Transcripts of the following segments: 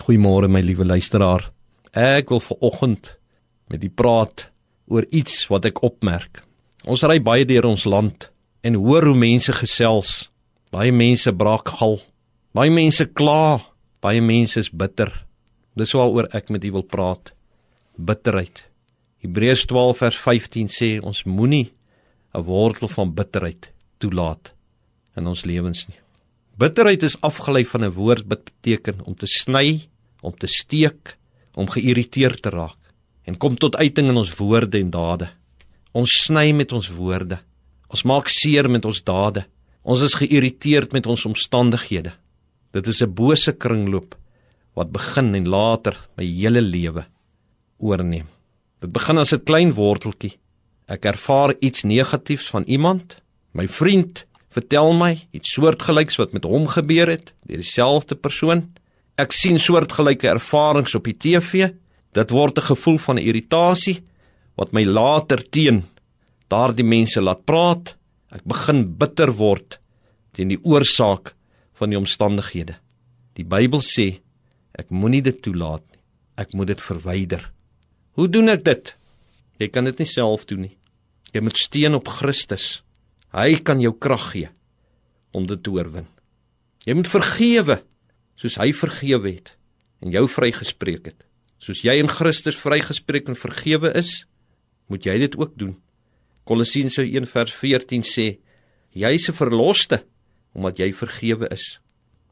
Goeiemôre my liewe luisteraar. Ek wil vanoggend met u praat oor iets wat ek opmerk. Ons ry baie deur ons land en hoor hoe mense gesels. Baie mense braak gal. Baie mense kla. Baie mense is bitter. Dis waaroor ek met u wil praat. Bitterheid. Hebreërs 12 vers 15 sê ons moenie 'n wortel van bitterheid toelaat in ons lewens nie. Bitterheid is afgelei van 'n woord wat beteken om te sny, om te steek, om geïrriteerd te raak en kom tot uiting in ons woorde en dade. Ons sny met ons woorde. Ons maak seer met ons dade. Ons is geïrriteerd met ons omstandighede. Dit is 'n bose kringloop wat begin en later my hele lewe oorneem. Dit begin as 'n klein worteltjie. Ek ervaar iets negatiefs van iemand, my vriend vertel my iets soortgelyks wat met hom gebeur het, deur dieselfde persoon. Ek sien soortgelyke ervarings op die TV. Dit word 'n gevoel van irritasie wat my later teen daardie mense laat praat. Ek begin bitter word teen die oorsaak van die omstandighede. Die Bybel sê ek moenie dit toelaat nie. Ek moet dit verwyder. Hoe doen ek dit? Jy kan dit nie self doen nie. Jy moet steun op Christus. Hy kan jou krag gee om dit te oorwin. Jy moet vergewe soos hy vergewe het en jou vrygespreek het. Soos jy in Christus vrygespreek en vergewe is, moet jy dit ook doen. Kolossense 1:14 sê jy is 'n verloste omdat jy vergewe is.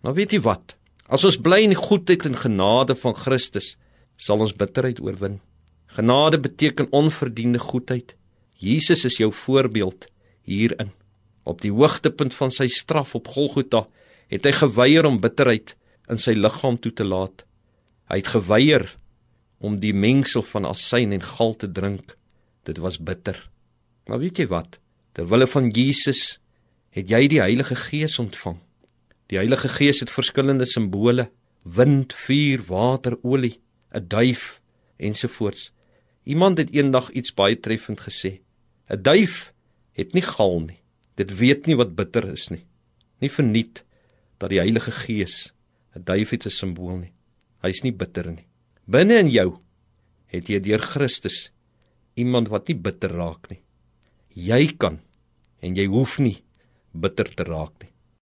Maar weet jy wat? As ons bly in die goedheid en genade van Christus, sal ons bitterheid oorwin. Genade beteken onverdiende goedheid. Jesus is jou voorbeeld hierin. Op die hoogtepunt van sy straf op Golgotha het hy geweier om bitterheid in sy liggaam toe te laat. Hy het geweier om die mengsel van asyn en gal te drink. Dit was bitter. Maar weet jy wat? Terwille van Jesus het jy die Heilige Gees ontvang. Die Heilige Gees het verskillende simbole: wind, vuur, water, olie, 'n duif ensovoorts. Iemand het eendag iets baie treffend gesê: 'n Duif het nie gal nie. Dit weet nie wat bitter is nie. Nie verniet dat die Heilige Gees 'n duif het 'n simbool nie. Hy's nie bitter nie. Binne in jou het jy deur Christus iemand wat nie bitter raak nie. Jy kan en jy hoef nie bitter te raak nie.